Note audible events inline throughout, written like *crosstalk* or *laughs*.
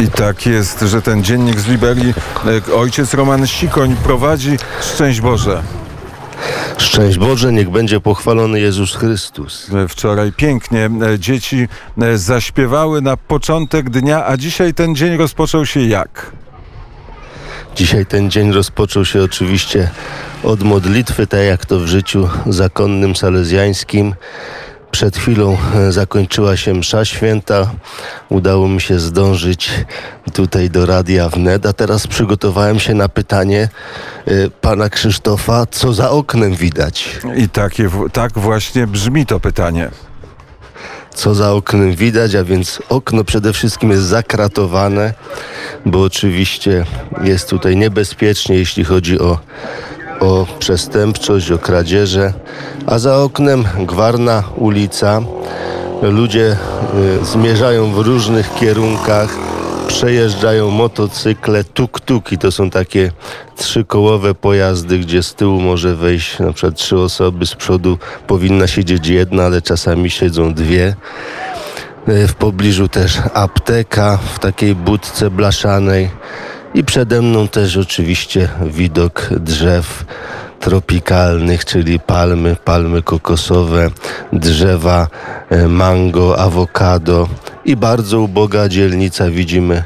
I tak jest, że ten dziennik z Liberii e, ojciec Roman Sikoń prowadzi. Szczęść Boże. Szczęść Boże, niech będzie pochwalony Jezus Chrystus. E, Wczoraj pięknie e, dzieci zaśpiewały na początek dnia, a dzisiaj ten dzień rozpoczął się jak? Dzisiaj ten dzień rozpoczął się oczywiście od modlitwy, tak jak to w życiu zakonnym salezjańskim. Przed chwilą e, zakończyła się msza święta. Udało mi się zdążyć tutaj do radia wnet, a teraz przygotowałem się na pytanie e, pana Krzysztofa, co za oknem widać. I takie, tak właśnie brzmi to pytanie. co za oknem widać, a więc okno przede wszystkim jest zakratowane, bo oczywiście jest tutaj niebezpiecznie, jeśli chodzi o, o przestępczość, o kradzieże, a za oknem gwarna ulica. Ludzie y, zmierzają w różnych kierunkach, przejeżdżają motocykle, tuk-tuki. To są takie trzykołowe pojazdy, gdzie z tyłu może wejść na przykład trzy osoby, z przodu powinna siedzieć jedna, ale czasami siedzą dwie. E, W pobliżu też apteka w takiej budce blaszanej i przede mną też oczywiście widok drzew tropikalnych, czyli palmy, palmy kokosowe, drzewa e, mango, awokado i bardzo uboga dzielnica widzimy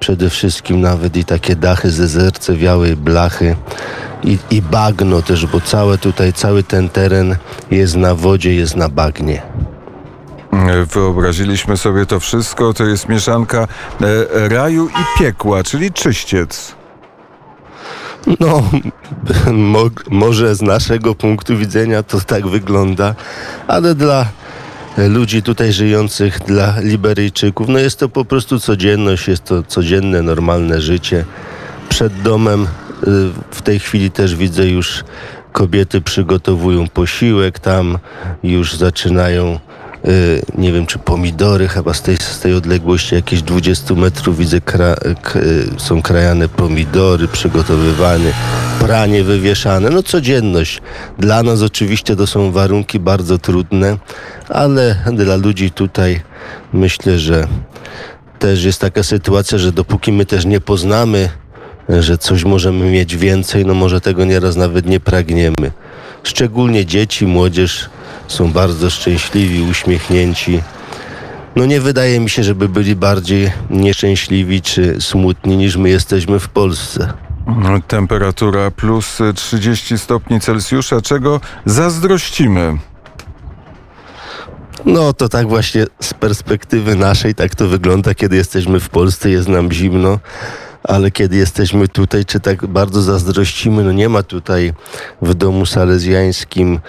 przede wszystkim nawet i takie dachy ze zercewiałej blachy i, i bagno też, bo całe tutaj, cały ten teren jest na wodzie, jest na bagnie. Wyobraziliśmy sobie to wszystko. To jest mieszanka e, raju i piekła, czyli czyściec. No, *laughs* mo, może z naszego punktu widzenia to tak wygląda, ale dla ludzi tutaj żyjących, dla Liberyjczyków, no jest to po prostu codzienność, jest to codzienne, normalne życie. Przed domem y, w tej chwili też widzę już kobiety przygotowują posiłek, tam już zaczynają nie wiem czy pomidory, chyba z tej, z tej odległości jakieś 20 metrów widzę kra, k, y, są krajane pomidory, przygotowywane, pranie wywieszane, no codzienność. Dla nas oczywiście to są warunki bardzo trudne, ale dla ludzi tutaj myślę, że też jest taka sytuacja, że dopóki my też nie poznamy, że coś możemy mieć więcej, no może tego nieraz nawet nie pragniemy. Szczególnie dzieci, młodzież są bardzo szczęśliwi, uśmiechnięci. No nie wydaje mi się, żeby byli bardziej nieszczęśliwi czy smutni niż my jesteśmy w Polsce. Temperatura plus 30 stopni Celsjusza, czego zazdrościmy. No to tak właśnie z perspektywy naszej tak to wygląda, kiedy jesteśmy w Polsce, jest nam zimno, ale kiedy jesteśmy tutaj, czy tak bardzo zazdrościmy, no nie ma tutaj w domu salezjańskim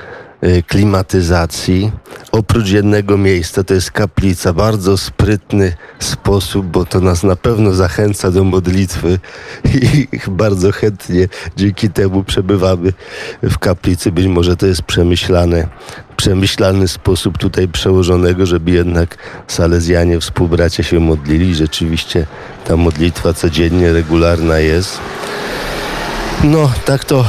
klimatyzacji. Oprócz jednego miejsca, to jest kaplica, bardzo sprytny sposób, bo to nas na pewno zachęca do modlitwy *laughs* i bardzo chętnie dzięki temu przebywamy w kaplicy. Być może to jest przemyślane przemyślany sposób tutaj przełożonego, żeby jednak Salezjanie, współbracia się modlili. Rzeczywiście ta modlitwa codziennie, regularna jest. No, tak to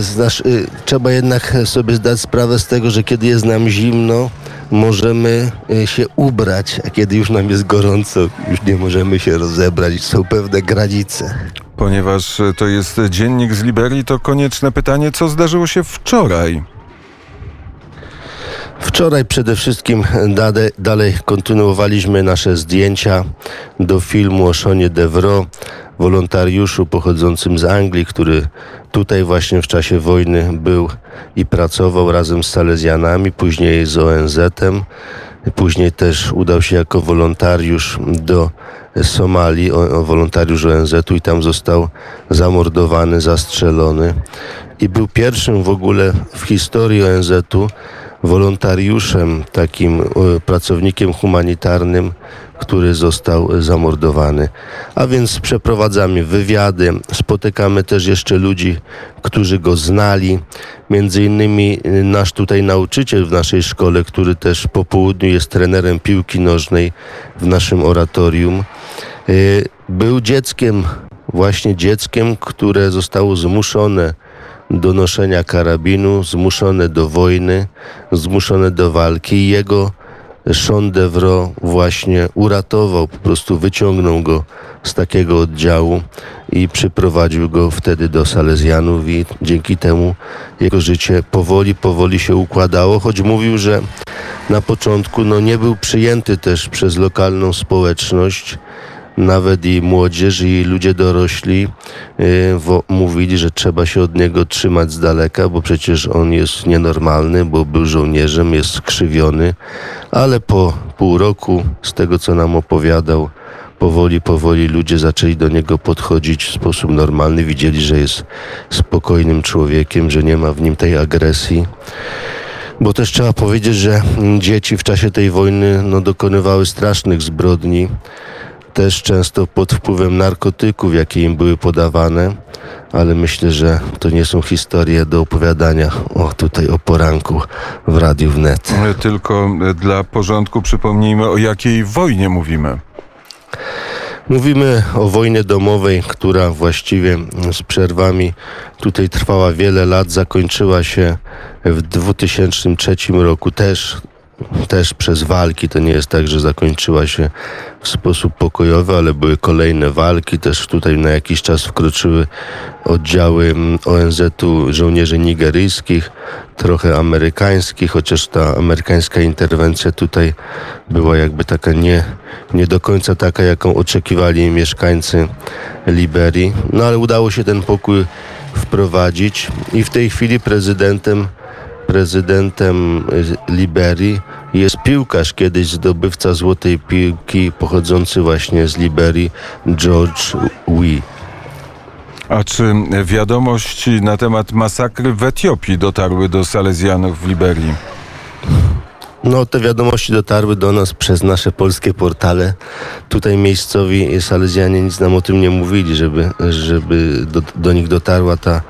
znasz, e, trzeba jednak sobie zdać sprawę z tego, że kiedy jest nam zimno, możemy się ubrać, a kiedy już nam jest gorąco, już nie możemy się rozebrać. Są pewne granice. Ponieważ to jest dziennik z Liberii, to konieczne pytanie, co zdarzyło się wczoraj? Wczoraj przede wszystkim dade, dalej kontynuowaliśmy nasze zdjęcia do filmu o Seanie Devro, wolontariuszu pochodzącym z Anglii, który tutaj właśnie w czasie wojny był i pracował razem z Salezjanami, później z ONZ-em. Później też udał się jako wolontariusz do Somalii, o, o wolontariusz ONZ-u i tam został zamordowany, zastrzelony. I był pierwszym w ogóle w historii ONZ-u wolontariuszem, takim e, pracownikiem humanitarnym, który został zamordowany. A więc przeprowadzamy wywiady, spotykamy też jeszcze ludzi, którzy go znali. Między innymi e, nasz tutaj nauczyciel w naszej szkole, który też po południu jest trenerem piłki nożnej w naszym oratorium. e, Był dzieckiem, właśnie dzieckiem, które zostało zmuszone do noszenia karabinu, zmuszone do wojny, zmuszone do walki. Jego Sean Devro właśnie uratował, po prostu wyciągnął go z takiego oddziału i przyprowadził go wtedy do Salezjanów i dzięki temu jego życie powoli, powoli się układało, choć mówił, że na początku no, nie był przyjęty też przez lokalną społeczność, nawet i młodzież, i ludzie dorośli y, wo, mówili, że trzeba się od niego trzymać z daleka, bo przecież on jest nienormalny, bo był żołnierzem, jest skrzywiony, ale po pół roku, z tego co nam opowiadał, powoli, powoli ludzie zaczęli do niego podchodzić w sposób normalny, widzieli, że jest spokojnym człowiekiem, że nie ma w nim tej agresji. Bo też trzeba powiedzieć, że dzieci w czasie tej wojny no, dokonywały strasznych zbrodni też często pod wpływem narkotyków, jakie im były podawane, ale myślę, że to nie są historie do opowiadania o tutaj o poranku w Radiu Wnet. Tylko dla porządku przypomnijmy, o jakiej wojnie mówimy. Mówimy o wojnie domowej, która właściwie z przerwami tutaj trwała wiele lat, zakończyła się w 2003 roku też też przez walki. To nie jest tak, że zakończyła się w sposób pokojowy, ale były kolejne walki. Też tutaj na jakiś czas wkroczyły oddziały ONZ-u żołnierzy nigeryjskich, trochę amerykańskich, chociaż ta amerykańska interwencja tutaj była jakby taka nie, nie do końca taka, jaką oczekiwali mieszkańcy Liberii. No ale udało się ten pokój wprowadzić i w tej chwili prezydentem prezydentem y, Liberii jest piłkarz, kiedyś zdobywca złotej piłki pochodzący właśnie z Liberii, George Wee. A czy wiadomości na temat masakry w Etiopii dotarły do Salezjanów w Liberii? No, te wiadomości dotarły do nas przez nasze polskie portale. Tutaj miejscowi Salezjanie nic nam o tym nie mówili, żeby, żeby do, do nich dotarła ta,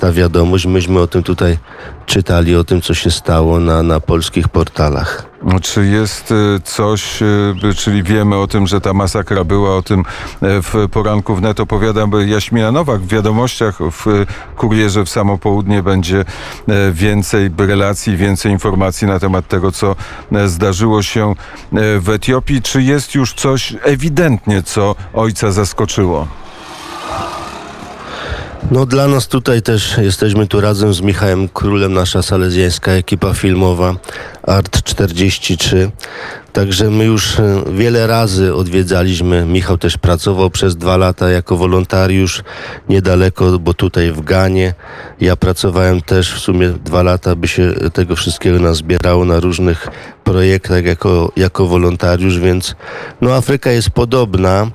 ta wiadomość. Myśmy o tym tutaj czytali, o tym, co się stało na, na polskich portalach. Czy jest y, coś, y, czyli wiemy o tym, że ta masakra była, o tym e, w poranku wnet opowiada Jaśmina Nowak. W wiadomościach w kurierze w samo południe będzie e, więcej relacji, więcej informacji na temat tego, co e, zdarzyło się w Etiopii. Czy jest już coś ewidentnie, co ojca zaskoczyło? No dla nas tutaj też jesteśmy tu razem z Michałem Królem, nasza salezjańska ekipa filmowa Art 43. Także my już e, wiele razy odwiedzaliśmy. Michał też pracował przez dwa lata jako wolontariusz niedaleko, bo tutaj w Ganie. Ja pracowałem też w sumie dwa lata, by się tego wszystkiego nazbierało na różnych projektach jako, jako wolontariusz, więc no Afryka jest podobna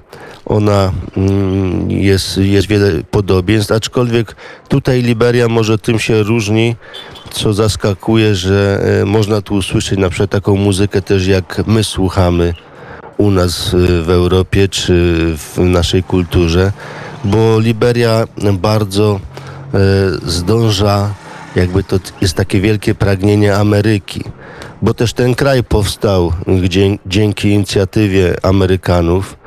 ona mm, jest, jest wiele podobieństw, aczkolwiek tutaj Liberia może tym się różni, co zaskakuje, że e, można tu usłyszeć na przykład taką muzykę też jak my słuchamy u nas e, w Europie czy w naszej kulturze, bo Liberia bardzo e, zdąża, jakby to jest takie wielkie pragnienie Ameryki, bo też ten kraj powstał dzięki inicjatywie Amerykanów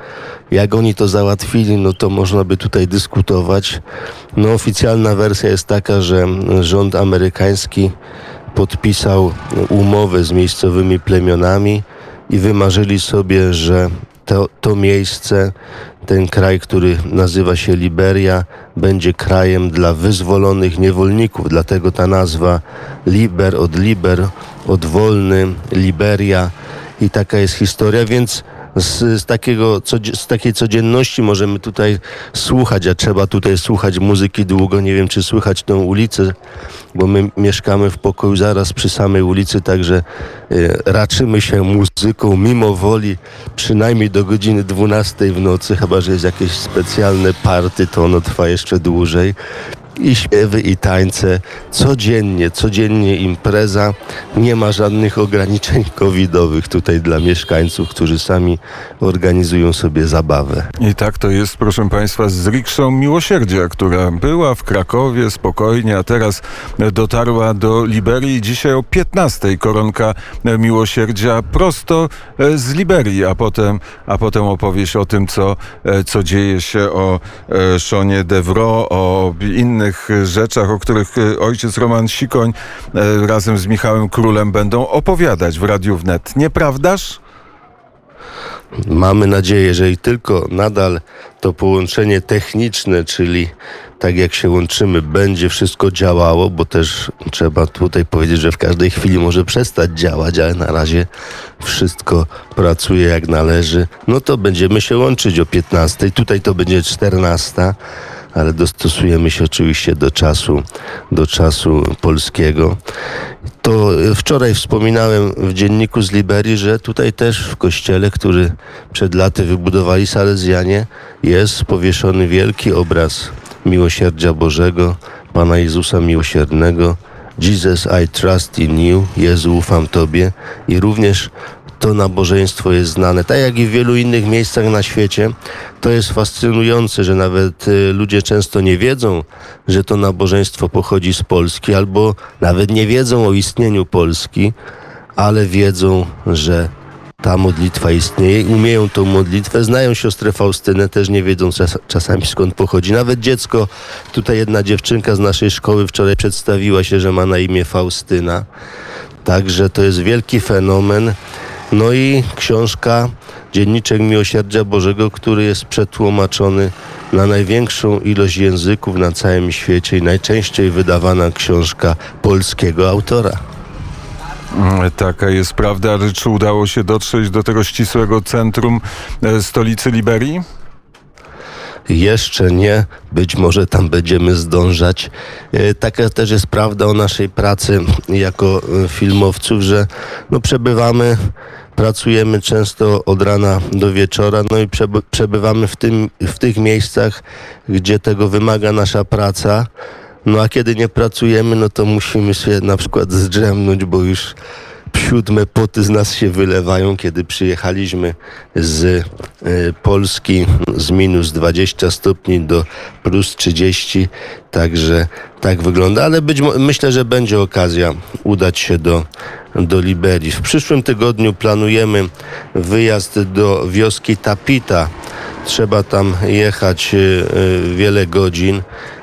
jak oni to załatwili, no to można by tutaj dyskutować. No oficjalna wersja jest taka, że rząd amerykański podpisał umowę z miejscowymi plemionami i wymarzyli sobie, że to, to miejsce, ten kraj, który nazywa się Liberia, będzie krajem dla wyzwolonych niewolników. Dlatego ta nazwa Liber od Liber, od wolny, Liberia i taka jest historia, więc z, z, takiego, z takiej codzienności możemy tutaj słuchać, a trzeba tutaj słuchać muzyki długo. Nie wiem, czy słychać tą ulicę, bo my mieszkamy w pokoju zaraz przy samej ulicy, także y, raczymy się muzyką mimo woli przynajmniej do godziny 12 w nocy, chyba że jest jakieś specjalne party, to ono trwa jeszcze dłużej i śpiewy, i tańce. Codziennie, codziennie impreza. Nie ma żadnych ograniczeń *laughs* covidowych tutaj dla mieszkańców, którzy sami organizują sobie zabawę. I tak to jest, proszę Państwa, z rikszą Miłosierdzia, która była w Krakowie spokojnie, a teraz dotarła do Liberii. Dzisiaj o 15 koronka Miłosierdzia prosto z Liberii, a potem, a potem opowieść o tym, co, co dzieje się o Szonie Devro, o innych innych rzeczach, o których e, ojciec Roman Sikoń e, razem z Michałem Królem będą opowiadać w Radiu Wnet. Nieprawdaż? Mamy nadzieję, że i tylko nadal to połączenie techniczne, czyli tak jak się łączymy, będzie wszystko działało, bo też trzeba tutaj powiedzieć, że w każdej chwili może przestać działać, ale na razie wszystko pracuje jak należy. No to będziemy się łączyć o 15. Tutaj to będzie 14 ale dostosujemy się oczywiście do czasu, do czasu polskiego. To e, wczoraj wspominałem w dzienniku z Liberii, że tutaj też w kościele, który przed laty wybudowali Salezjanie, jest powieszony wielki obraz miłosierdzia Bożego, Pana Jezusa Miłosiernego. Jesus, I trust in you. Jezu, ufam Tobie. I również to nabożeństwo jest znane. Tak jak i w wielu innych miejscach na świecie, to jest fascynujące, że nawet y, ludzie często nie wiedzą, że to nabożeństwo pochodzi z Polski, albo nawet nie wiedzą o istnieniu Polski, ale wiedzą, że ta modlitwa istnieje umieją tą modlitwę. Znają siostrę Faustynę, też nie wiedzą czas, czasami skąd pochodzi. Nawet dziecko, tutaj jedna dziewczynka z naszej szkoły wczoraj przedstawiła się, że ma na imię Faustyna. Także to jest wielki fenomen. No i książka Dzienniczek Miłosierdzia Bożego, który jest przetłumaczony na największą ilość języków na całym świecie i najczęściej wydawana książka polskiego autora. Mm, Taka jest prawda, ale czy udało się dotrzeć do tego ścisłego centrum e, stolicy Liberii? Jeszcze nie, być może tam będziemy zdążać. E, Taka też jest prawda o naszej pracy jako e, filmowców, że no przebywamy, pracujemy często od rana do wieczora, no i przeby- przebywamy w, tym, w tych miejscach, gdzie tego wymaga nasza praca. No a kiedy nie pracujemy, no to musimy się na przykład zdrzemnąć, bo już siódme poty z nas się wylewają, kiedy przyjechaliśmy z y, Polski z minus 20 stopni do plus 30, także tak wygląda, ale być, myślę, że będzie okazja udać się do, do Liberii. W przyszłym tygodniu planujemy wyjazd do wioski Tapita. Trzeba tam jechać y, y, wiele godzin.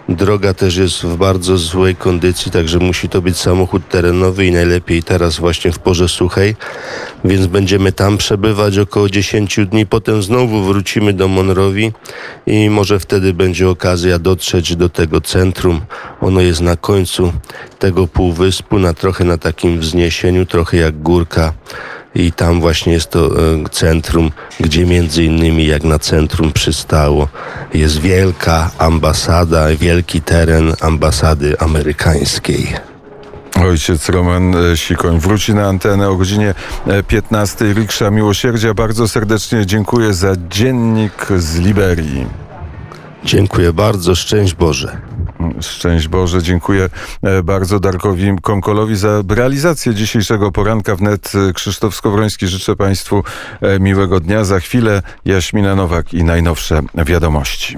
Droga też jest w bardzo złej kondycji, także musi to być samochód terenowy i najlepiej teraz właśnie w porze suchej, więc będziemy tam przebywać około 10 dni. Potem znowu wrócimy do Monrowi i może wtedy będzie okazja dotrzeć do tego centrum. Ono jest na końcu tego półwyspu, na trochę na takim wzniesieniu, trochę jak górka. I tam właśnie jest to e, centrum, gdzie między innymi jak na centrum przystało jest wielka ambasada, wielki teren ambasady amerykańskiej. Ojciec Roman e, Sikoń wróci na antenę o godzinie e, 15. Riksza Miłosierdzia. Bardzo serdecznie dziękuję za dziennik z Liberii. Dziękuję bardzo, szczęść Boże. Szczęść Boże, dziękuję e, bardzo Darkowi Konkolowi za realizację dzisiejszego poranka wnet. Krzysztof Skowroński, życzę Państwu e, miłego dnia. Za chwilę Jaśmina Nowak i najnowsze wiadomości.